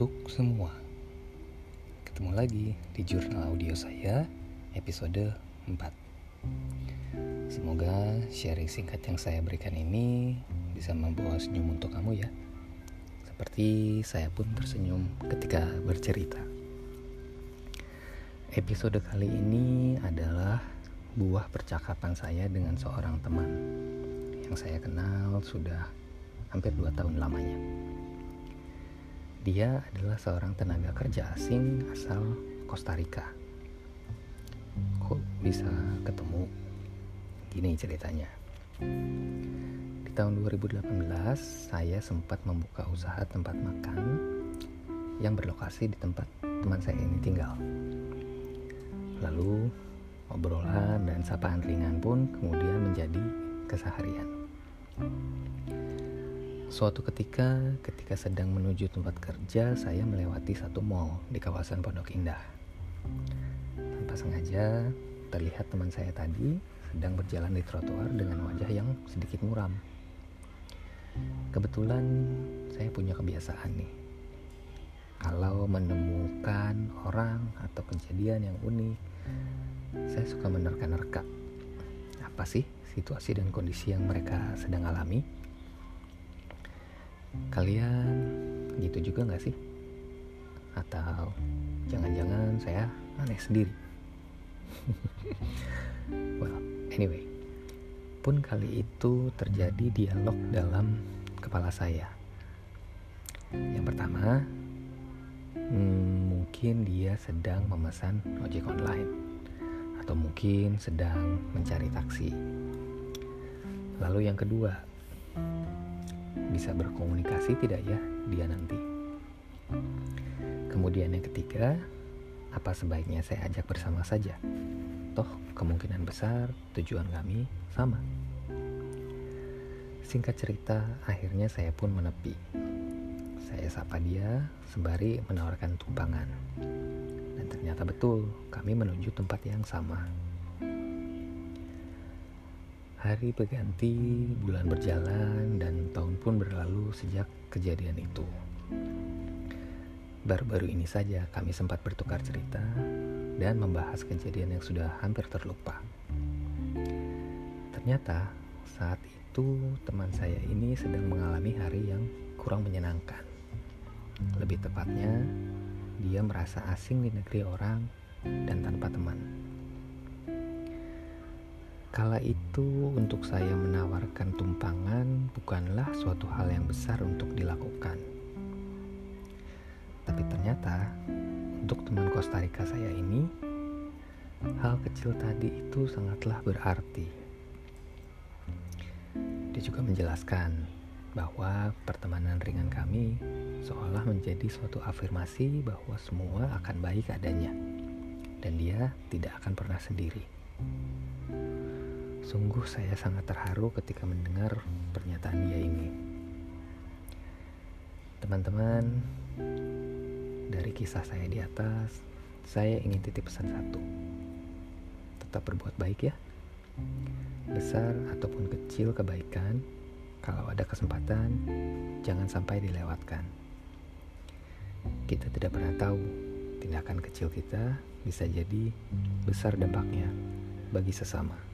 untuk semua. Ketemu lagi di jurnal audio saya episode 4. Semoga sharing singkat yang saya berikan ini bisa membawa senyum untuk kamu ya. Seperti saya pun tersenyum ketika bercerita. Episode kali ini adalah buah percakapan saya dengan seorang teman yang saya kenal sudah hampir dua tahun lamanya. Dia adalah seorang tenaga kerja asing asal Costa Rica. Kok bisa ketemu? Gini ceritanya. Di tahun 2018, saya sempat membuka usaha tempat makan yang berlokasi di tempat teman saya ini tinggal. Lalu, obrolan dan sapaan ringan pun kemudian menjadi keseharian. Suatu ketika, ketika sedang menuju tempat kerja, saya melewati satu mall di kawasan Pondok Indah. Tanpa sengaja, terlihat teman saya tadi sedang berjalan di trotoar dengan wajah yang sedikit muram. Kebetulan saya punya kebiasaan nih. Kalau menemukan orang atau kejadian yang unik, saya suka menerka-nerka. Apa sih situasi dan kondisi yang mereka sedang alami? Kalian gitu juga gak sih? Atau jangan-jangan saya aneh sendiri? well, anyway, pun kali itu terjadi dialog dalam kepala saya. Yang pertama, hmm, mungkin dia sedang memesan ojek online, atau mungkin sedang mencari taksi. Lalu yang kedua, bisa berkomunikasi tidak ya dia nanti. Kemudian yang ketiga, apa sebaiknya saya ajak bersama saja? Toh kemungkinan besar tujuan kami sama. Singkat cerita, akhirnya saya pun menepi. Saya sapa dia sembari menawarkan tumpangan. Dan ternyata betul, kami menuju tempat yang sama. Hari berganti, bulan berjalan, dan pun berlalu sejak kejadian itu. Baru-baru ini saja kami sempat bertukar cerita dan membahas kejadian yang sudah hampir terlupa. Ternyata saat itu teman saya ini sedang mengalami hari yang kurang menyenangkan. Lebih tepatnya, dia merasa asing di negeri orang dan tanpa teman. Kala itu untuk saya menawarkan tumpangan bukanlah suatu hal yang besar untuk dilakukan. Tapi ternyata untuk teman Costa Rica saya ini, hal kecil tadi itu sangatlah berarti. Dia juga menjelaskan bahwa pertemanan ringan kami seolah menjadi suatu afirmasi bahwa semua akan baik adanya dan dia tidak akan pernah sendiri. Sungguh saya sangat terharu ketika mendengar pernyataan dia ini. Teman-teman, dari kisah saya di atas, saya ingin titip pesan satu. Tetap berbuat baik ya. Besar ataupun kecil kebaikan, kalau ada kesempatan, jangan sampai dilewatkan. Kita tidak pernah tahu tindakan kecil kita bisa jadi besar dampaknya bagi sesama.